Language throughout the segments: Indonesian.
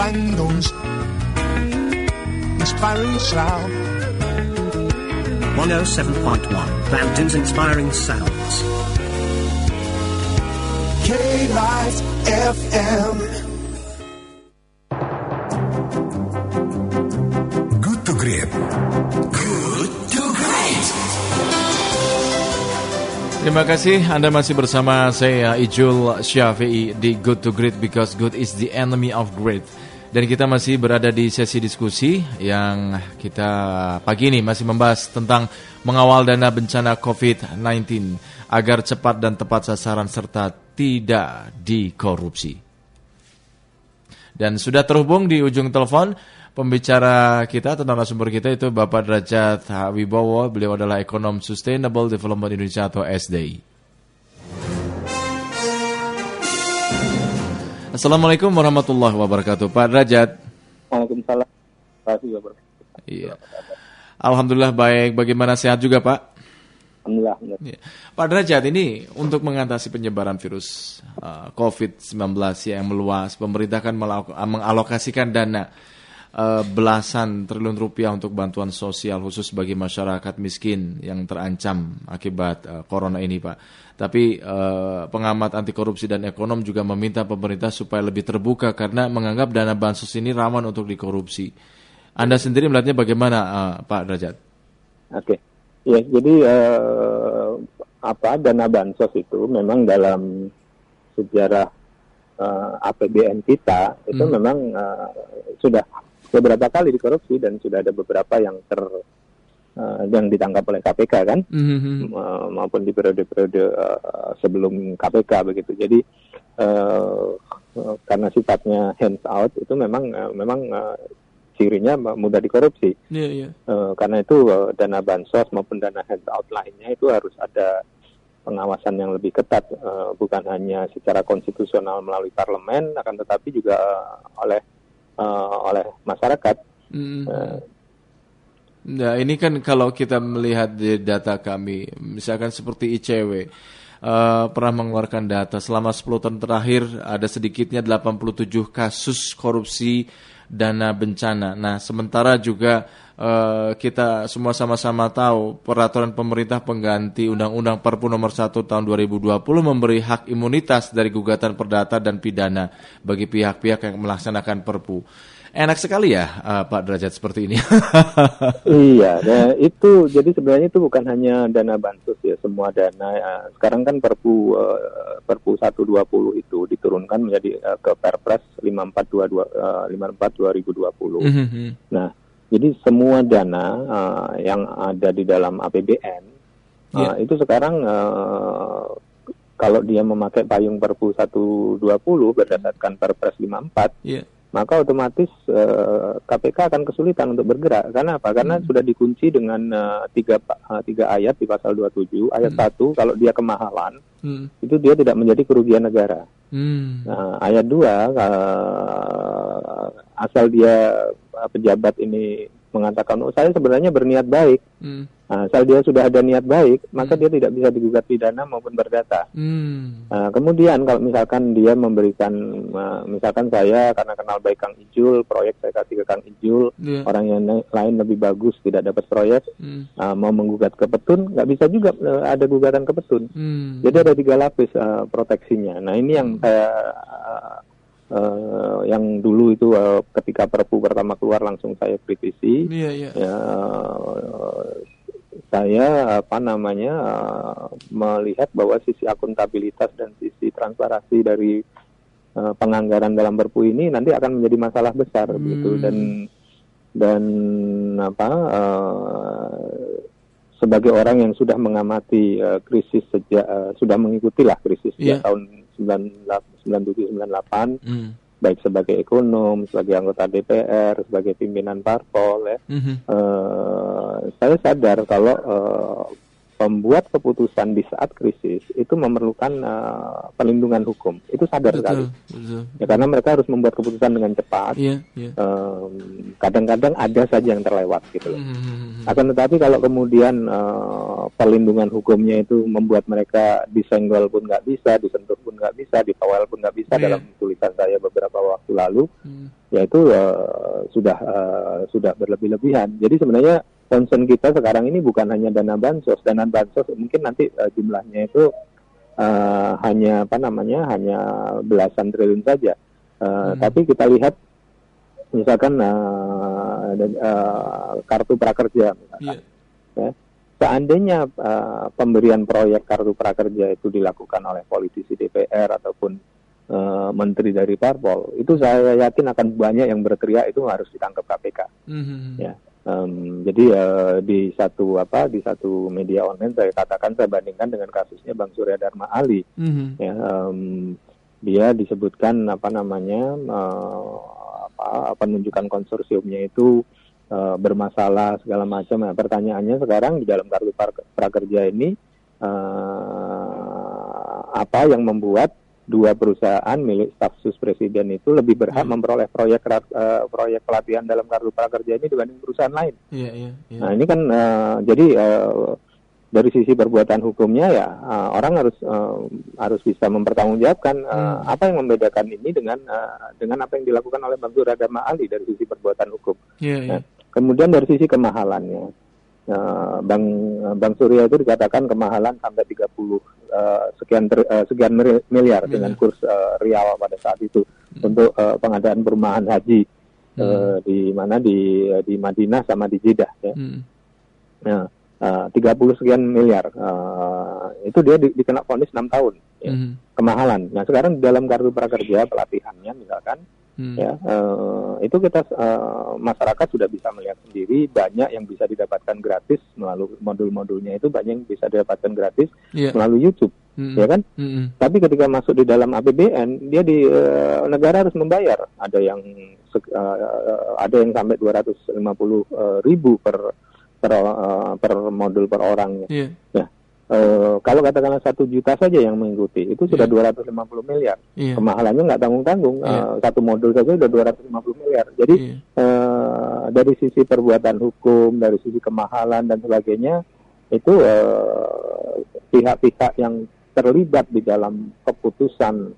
Bandung's inspiring sound. 107.1 Bandun's Inspiring Sounds. K-Life FM. Terima kasih Anda masih bersama saya Ijul Syafi'i di Good to Great because good is the enemy of great. Dan kita masih berada di sesi diskusi yang kita pagi ini masih membahas tentang mengawal dana bencana COVID-19 agar cepat dan tepat sasaran serta tidak dikorupsi. Dan sudah terhubung di ujung telepon pembicara kita tentang narasumber kita itu Bapak Derajat Wibowo. Beliau adalah ekonom Sustainable Development Indonesia atau SDI. Assalamualaikum warahmatullahi wabarakatuh, Pak Derajat. Waalaikumsalam. Terima kasih wabarakatuh. Iya. Alhamdulillah baik. Bagaimana sehat juga, Pak? Alhamdulillah. Iya. Pak Derajat ini untuk mengatasi penyebaran virus uh, COVID-19 yang meluas, pemerintah kan mengalokasikan dana uh, belasan triliun rupiah untuk bantuan sosial khusus bagi masyarakat miskin yang terancam akibat uh, corona ini, Pak. Tapi uh, pengamat anti korupsi dan ekonom juga meminta pemerintah supaya lebih terbuka karena menganggap dana bansos ini rawan untuk dikorupsi. Anda sendiri melihatnya bagaimana, uh, Pak Derajat? Oke. Ya, jadi eh, apa dana bansos itu memang dalam sejarah eh, APBN kita itu Hmm. memang eh, sudah beberapa kali dikorupsi dan sudah ada beberapa yang ter eh, yang ditangkap oleh KPK kan Mhm. eh, maupun di periode-periode eh, sebelum KPK begitu. Jadi eh, karena sifatnya hands out itu memang eh, memang eh, cirinya mudah dikorupsi. Iya, iya. Eh, karena itu eh, dana bansos maupun dana handout lainnya itu harus ada pengawasan yang lebih ketat, eh, bukan hanya secara konstitusional melalui parlemen, akan tetapi juga eh, oleh eh, oleh masyarakat. Eh, Nah, ini kan kalau kita melihat di data kami, misalkan seperti ICW, eh, pernah mengeluarkan data selama 10 tahun terakhir ada sedikitnya 87 kasus korupsi dana bencana. Nah, sementara juga eh, kita semua sama-sama tahu peraturan pemerintah pengganti Undang-Undang Perpu nomor 1 tahun 2020 memberi hak imunitas dari gugatan perdata dan pidana bagi pihak-pihak yang melaksanakan Perpu. Enak sekali ya, eh, Pak Derajat seperti ini. iya, nah, itu jadi sebenarnya itu bukan hanya dana bansos ya, semua dana. ya. sekarang kan Perpu eh, Perpu 120 itu diturunkan menjadi eh, ke Perpres 5422 eh, 54 2020. Mhm. Nah, jadi semua dana uh, yang ada di dalam APBN uh, itu sekarang uh, kalau dia memakai payung Perpu 120 berdasarkan Perpres 54, Iya. Maka otomatis uh, KPK akan kesulitan untuk bergerak. Karena apa? Karena sudah dikunci dengan uh, tiga uh, tiga ayat di pasal 27. Ayat satu kalau dia kemahalan Hmm. itu dia tidak menjadi kerugian negara. Hmm. Nah, ayat 2 asal dia uh, pejabat ini mengatakan oh saya sebenarnya berniat baik. Hmm. Nah, asal dia sudah ada niat baik, maka dia tidak bisa digugat pidana maupun perdata. Hmm. Nah, kemudian kalau misalkan dia memberikan uh, misalkan saya karena kenal baik Kang Ijul, proyek saya kasih ke Kang Ijul, Iya. orang yang lain lebih bagus tidak dapat proyek, Hmm. uh, mau menggugat ke petun, nggak bisa juga uh, ada gugatan ke petun. Hmm. Jadi ada tiga lapis uh, proteksinya. Nah ini yang saya uh, uh, yang dulu itu uh, ketika Perpu pertama keluar langsung saya kritisi. Iya, iya. Ya, uh, saya apa namanya uh, melihat bahwa sisi akuntabilitas dan sisi transparansi dari uh, penganggaran dalam Perpu ini nanti akan menjadi masalah besar begitu dan dan apa uh, sebagai orang yang sudah mengamati uh, krisis sejak uh, sudah mengikuti lah krisis Iya. sejak tahun 97 98 Hmm. baik sebagai ekonom, sebagai anggota DPR, sebagai pimpinan parpol ya. Mhm. Eh, saya sadar kalau eh, pembuat keputusan di saat krisis itu memerlukan eh, perlindungan hukum. Itu sadar sekali. Betul, betul. Ya, karena mereka harus membuat keputusan dengan cepat. Iya, iya. Em, kadang-kadang ada saja yang terlewat gitu loh. Mhm. Akan tetapi kalau kemudian eh, perlindungan hukumnya itu membuat mereka disenggol pun nggak bisa, disentuh pun nggak bisa, dikawal pun nggak bisa Iya. dalam tulisan saya beberapa waktu lalu, Hmm. ya itu uh, sudah uh, sudah berlebih-lebihan. Jadi sebenarnya concern kita sekarang ini bukan hanya dana bansos, dana bansos mungkin nanti uh, jumlahnya itu uh, hanya apa namanya hanya belasan triliun saja. Uh, Hmm. Tapi kita lihat misalkan uh, uh, kartu prakerja, misalkan, Iya. ya. seandainya uh, pemberian proyek kartu prakerja itu dilakukan oleh politisi DPR ataupun uh, menteri dari parpol, itu saya yakin akan banyak yang berteriak itu harus ditangkap KPK. Mhm. Ya. Em, jadi eh, di satu apa di satu media online saya katakan saya bandingkan dengan kasusnya Bang Surya Dharma Ali Mhm. ya em, dia disebutkan apa namanya eh, apa penunjukan konsorsiumnya itu eh, bermasalah segala macam nah, pertanyaannya sekarang di dalam kartu prakerja ini eh, apa yang membuat dua perusahaan milik staf sus presiden itu lebih berhak Hmm. memperoleh proyek eh, proyek pelatihan dalam kartu prakerja ini dibanding perusahaan lain Iya, iya, iya. Nah ini kan eh, jadi eh, dari sisi perbuatan hukumnya ya eh, orang harus eh, harus bisa mempertanggungjawabkan eh, Hmm. apa yang membedakan ini dengan eh, dengan apa yang dilakukan oleh Bang Dharma Ali dari sisi perbuatan hukum. Iya, iya. Nah, kemudian dari sisi kemahalannya, eh, Bang Bang Surya itu dikatakan kemahalan sampai 30 eh, sekian ter- eh, sekian mil- miliar Miliar. dengan kurs eh, rial pada saat itu untuk eh, pengadaan perumahan haji eh, Hmm. di mana di di Madinah sama di Jeddah ya. Mhm. Nah, eh, 30 sekian miliar eh, itu dia di- dikena vonis 6 tahun ya, Mhm. kemahalan. Nah, sekarang di dalam kartu prakerja pelatihannya misalkan Mhm. ya eh, itu kita eh, masyarakat sudah bisa melihat sendiri banyak yang bisa didapatkan gratis melalui modul-modulnya itu banyak yang bisa didapatkan gratis Iya. melalui YouTube Mhm. ya kan Mhm. tapi ketika masuk di dalam APBN dia di eh, negara harus membayar ada yang eh, ada yang sampai 250 eh, ribu per per eh, per modul per orang Iya. Eh, kalau katakanlah satu juta saja yang mengikuti itu sudah Iya. 250 miliar Iya. kemahalannya nggak tanggung tanggung Iya. satu modul saja sudah 250 miliar jadi Iya. eh, dari sisi perbuatan hukum, dari sisi kemahalan dan sebagainya itu eh, pihak-pihak yang terlibat di dalam keputusan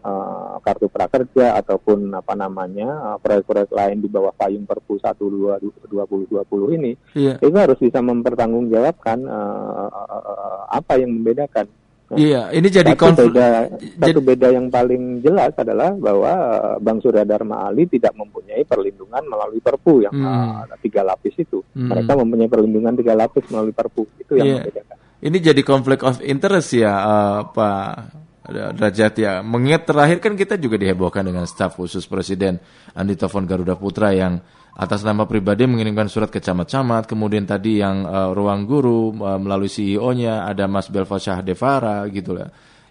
eh, kartu prakerja ataupun apa namanya eh, proyek-proyek lain di bawah payung Perpu 1 2020 ini Iya. itu harus bisa mempertanggungjawabkan eh, eh, apa yang membedakan. Iya, ini jadi konflik. beda, jadi- satu beda yang paling jelas adalah bahwa eh, Bang Surya Dharma Ali tidak mempunyai perlindungan melalui Perpu yang Hmm. eh, tiga lapis itu. Hmm. Mereka mempunyai perlindungan tiga lapis melalui Perpu. Itu yang Iya. membedakan. Ini jadi konflik of interest ya, eh, Pak Derajat ya. Mengingat terakhir kan kita juga dihebohkan dengan staf khusus Presiden Andi Taufan Garuda Putra yang atas nama pribadi mengirimkan surat ke camat-camat, kemudian tadi yang eh, ruang guru eh, melalui CEO-nya ada Mas Belva Devara gitu lah.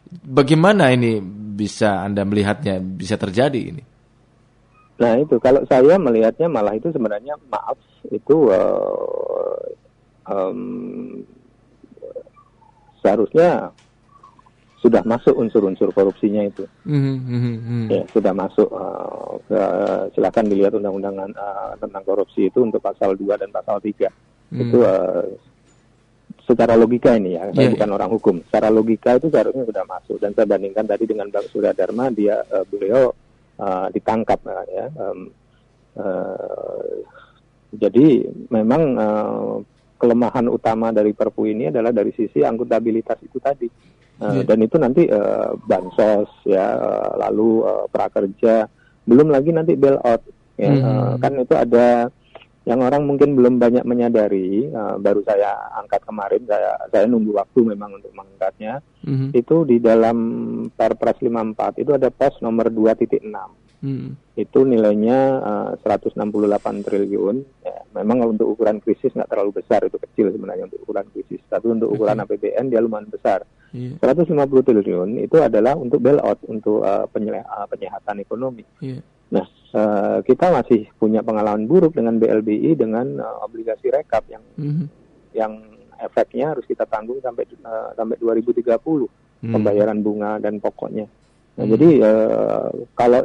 Bagaimana ini bisa Anda melihatnya bisa terjadi ini? Nah itu kalau saya melihatnya malah itu sebenarnya maaf itu eh, em, seharusnya sudah masuk unsur-unsur korupsinya itu. Mhm, mhm. ya sudah masuk eh, ke- silakan dilihat undang-undang eh, tentang korupsi itu untuk pasal 2 dan pasal 3 Hmm. itu eh, secara logika ini ya saya Iya, bukan orang hukum secara logika itu seharusnya sudah masuk dan saya bandingkan tadi dengan Bang Surya Dharma dia eh, beliau eh, ditangkap eh, ya Em, eh, jadi memang eh, kelemahan utama dari Perpu ini adalah dari sisi akuntabilitas itu tadi Eh, Iya. dan itu nanti eh, bansos ya eh, lalu eh, prakerja belum lagi nanti bailout ya Mhm. Eh, kan itu ada yang orang mungkin belum banyak menyadari eh, baru saya angkat kemarin saya saya nunggu waktu memang untuk mengangkatnya Mhm, itu di dalam Perpres 54 itu ada pos nomor 2.6 mhm. itu nilainya eh, 168 triliun. Ya, memang untuk ukuran krisis nggak terlalu besar, itu kecil sebenarnya untuk ukuran krisis. Tapi untuk ukuran APBN dia lumayan besar. Iya, 150 triliun itu adalah untuk bailout, untuk penyele- eh, penyehatan ekonomi. iya. Nah, eh, kita masih punya pengalaman buruk dengan BLBI dengan eh, obligasi rekap yang Mhm. yang efeknya harus kita tanggung sampai eh, sampai 2030 Hmm. pembayaran bunga dan pokoknya. Nah, Hmm. jadi eh, kalau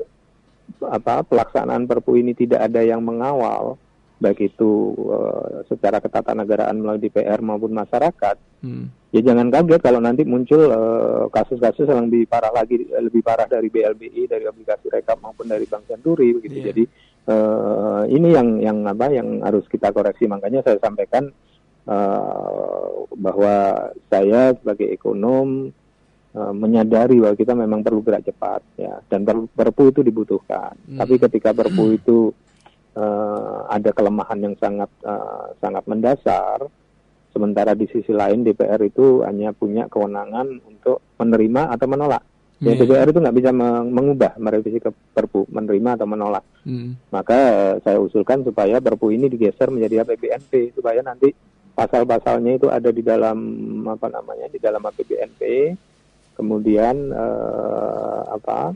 apa pelaksanaan Perpu ini tidak ada yang mengawal, baik itu eh, secara ketatanegaraan melalui DPR maupun masyarakat, Hmm. Ya jangan kaget kalau nanti muncul eh, kasus-kasus yang lebih parah lagi, lebih parah dari BLBI, dari obligasi rekap maupun dari Bank Senturi, begitu. Iya. Jadi eh, ini yang yang apa yang harus kita koreksi makanya saya sampaikan eh, bahwa saya sebagai ekonom eh, menyadari bahwa kita memang perlu gerak cepat ya dan per- perpu itu dibutuhkan tapi ketika perpu itu eh, ada kelemahan yang sangat eh, sangat mendasar sementara di sisi lain DPR itu hanya punya kewenangan untuk menerima atau menolak ya Iya. DPR itu nggak bisa meng- mengubah merevisi ke perpu menerima atau menolak Hmm. maka eh, saya usulkan supaya perpu ini digeser menjadi APBNP supaya nanti pasal-pasalnya itu ada di dalam apa namanya di dalam APBNP kemudian eh, apa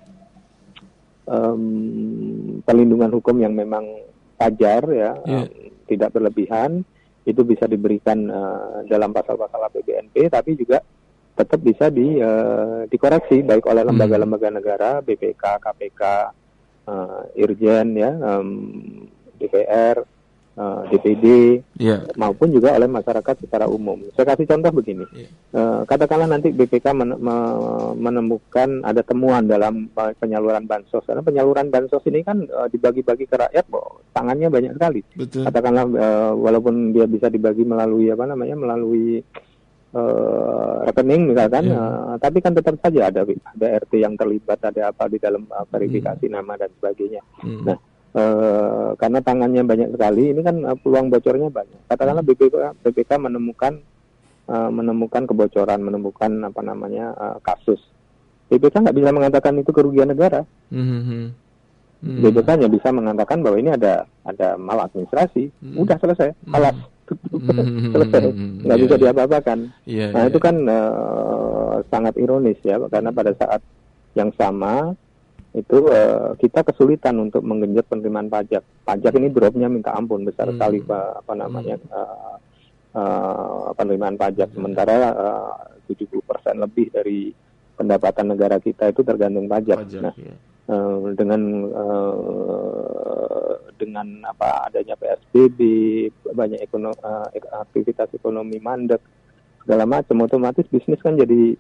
em, perlindungan hukum yang memang wajar ya Iya. em, tidak berlebihan itu bisa diberikan eh, dalam pasal-pasal APBNP tapi juga tetap bisa di eh, dikoreksi baik oleh lembaga-lembaga negara BPK KPK eh, Irjen ya em, DPR eh, DPD Ya. maupun juga oleh masyarakat secara umum. Saya kasih contoh begini, Iya. Eh, katakanlah nanti BPK men- me- menemukan ada temuan dalam eh, penyaluran bansos, karena penyaluran bansos ini kan eh, dibagi-bagi ke rakyat, boh, tangannya banyak sekali. Betul. Katakanlah eh, walaupun dia bisa dibagi melalui apa namanya, melalui eh, rekening misalkan, Iya. eh, tapi kan tetap saja ada ada RT yang terlibat, ada apa di dalam eh, verifikasi nama dan sebagainya. Hmm. Nah, eh, karena tangannya banyak sekali, ini kan eh, peluang bocornya banyak. Katakanlah BPK, BPK menemukan eh, menemukan kebocoran, menemukan apa namanya eh, kasus. BPK nggak bisa mengatakan itu kerugian negara. Hmm, hmm. BPK hanya bisa mengatakan bahwa ini ada ada maladministrasi. Udah selesai, alas, Hmm. selesai, nggak Iya, bisa iya. diapa-apakan. Iya, Nah iya. itu kan eh, sangat ironis ya, karena pada saat yang sama itu eh, kita kesulitan untuk menggenjot penerimaan pajak. Pajak ini dropnya minta ampun besar Hmm. sekali Pak, apa namanya eh, eh, penerimaan pajak. Sementara eh, 70% lebih dari pendapatan negara kita itu tergantung pajak. Pajak, Nah ya. eh, dengan eh, dengan apa adanya PSBB banyak ekono, ek- aktivitas ekonomi mandek segala macam otomatis bisnis kan jadi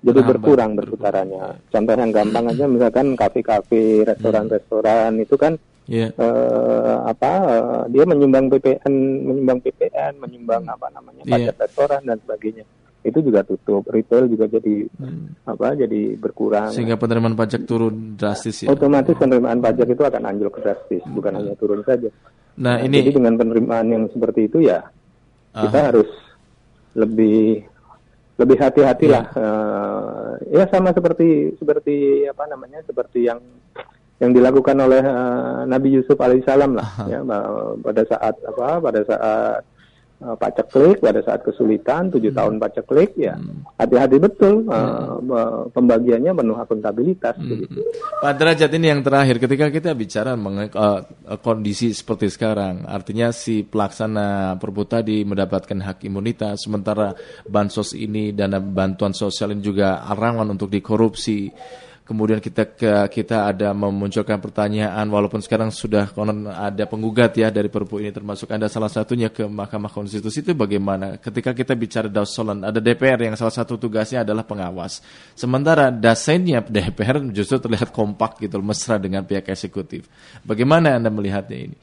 jadi Berhambat, berkurang berkurang. berputarannya contoh yang gampang aja misalkan kafe-kafe restoran-restoran itu kan Ya. eh, apa eh, dia menyumbang PPN menyumbang PPN menyumbang apa namanya Iya. pajak restoran dan sebagainya itu juga tutup retail juga jadi Hmm. apa jadi berkurang Sehingga penerimaan pajak turun drastis ya. otomatis penerimaan pajak itu akan anjlok drastis, bukan hanya turun saja. Nah, Nah, ini jadi dengan penerimaan yang seperti itu ya kita Aha. harus lebih lebih hati-hati Iya. lah. Eh, ya sama seperti seperti apa namanya seperti yang yang dilakukan oleh eh, Nabi Yusuf alaihissalam lah ya ba- pada saat apa pada saat eh, paceklik pada saat kesulitan Hmm. tujuh tahun paceklik ya hati-hati betul eh, be- pembagiannya penuh akuntabilitas Hmm. begitu. Pak Derajat ini yang terakhir ketika kita bicara mengenai eh, kondisi seperti sekarang artinya si pelaksana perpu tadi mendapatkan hak imunitas sementara bansos ini dana bantuan sosial ini juga rawan untuk dikorupsi kemudian kita kita ada memunculkan pertanyaan walaupun sekarang sudah konon ada penggugat ya dari perpu ini termasuk ada salah satunya ke Mahkamah Konstitusi itu bagaimana? Ketika kita bicara dausolan ada DPR yang salah satu tugasnya adalah pengawas. Sementara dasennya DPR justru terlihat kompak gitu mesra dengan pihak eksekutif. Bagaimana anda melihatnya ini?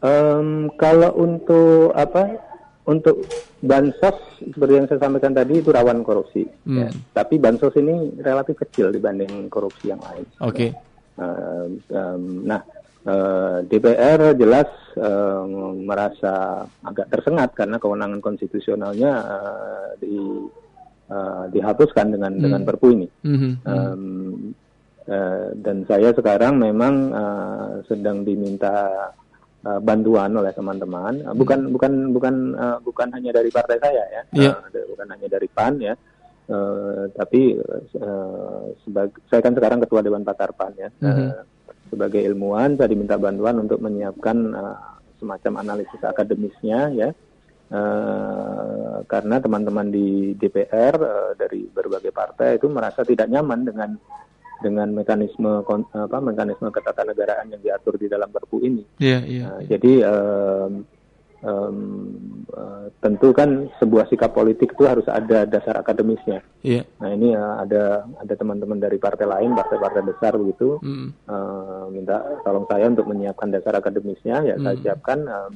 Em, kalau untuk apa untuk bansos seperti yang saya sampaikan tadi itu rawan korupsi. Hmm. ya. Tapi bansos ini relatif kecil dibanding korupsi yang lain. oke Em, em, nah eh, DPR jelas em, merasa agak tersengat karena kewenangan konstitusionalnya eh, di eh, dihapuskan dengan dengan Perpu ini. Mhm. Em, eh, dan saya sekarang memang eh, sedang diminta eh, bantuan oleh teman-teman, Eh, bukan bukan bukan eh, bukan hanya dari partai saya ya, Iya. Eh, ada- bukan hanya dari PAN ya, Eh, tapi eh, sebagai saya kan sekarang ketua Dewan Pakar PAN ya, Eh, sebagai ilmuwan saya diminta bantuan untuk menyiapkan eh, semacam analisis akademisnya ya. Eh, karena teman-teman di DPR eh, dari berbagai partai itu merasa tidak nyaman dengan dengan mekanisme apa mekanisme ketatanegaraan yang diatur di dalam Perpu ini. iya iya Nah, jadi em, em, eh, tentu kan sebuah sikap politik itu harus ada dasar akademisnya. Iya. Nah ini eh, ada ada teman-teman dari partai lain, partai-partai besar begitu, Mm. eh, minta tolong saya untuk menyiapkan dasar akademisnya, ya saya siapkan. em,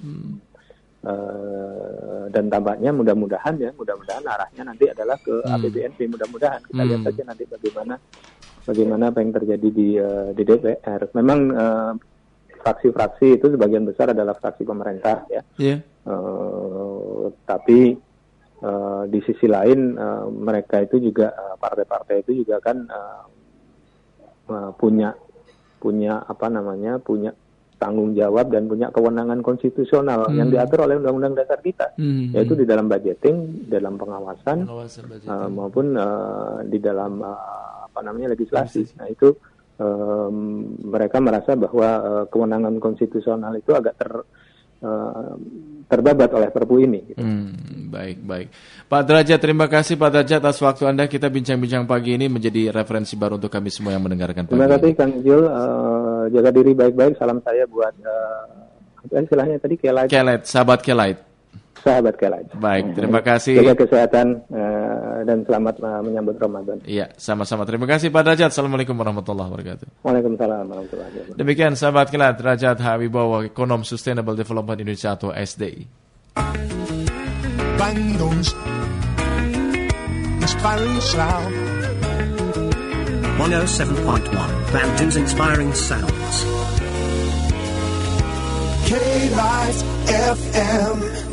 eh, dan tampaknya mudah-mudahan ya, mudah-mudahan arahnya nanti adalah ke APBNP. Mudah-mudahan kita lihat saja nanti bagaimana bagaimana apa yang terjadi di eh, di DPR. Memang eh, fraksi-fraksi itu sebagian besar adalah fraksi pemerintah ya. Iya. Eh, tapi eh, di sisi lain eh, mereka itu juga partai-partai itu juga kan eh, punya punya apa namanya punya tanggung jawab dan punya kewenangan konstitusional yang diatur oleh Undang-Undang Dasar kita Hmm. yaitu di dalam budgeting, dalam pengawasan Pengawasan eh, maupun eh, di dalam eh, apa namanya legislasi. Nah itu em, mereka merasa bahwa eh, kewenangan konstitusional itu agak ter terbabat oleh Perpu ini. gitu. Hmm, baik, baik. Pak Derajat, terima kasih Pak Derajat atas waktu Anda. Kita bincang-bincang pagi ini menjadi referensi baru untuk kami semua yang mendengarkan pagi Terima kasih ini. Kang Jul, Eh, jaga diri baik-baik. Salam saya buat eh, apa istilahnya tadi Kelait, Kelet, sahabat Kelait. Sahabat Kelait. Baik, terima kasih. Jaga kesehatan eh, dan selamat eh, menyambut Ramadan. Iya, sama-sama. Terima kasih Pak Derajat. Assalamualaikum warahmatullahi wabarakatuh. Waalaikumsalam warahmatullahi wabarakatuh. Demikian sahabat Kelat, Derajat Habibawa, Ekonom Sustainable Development Indonesia atau SDI. Bandung's inspiring sound. 107.1 Bantam's Inspiring Sounds. K Light FM.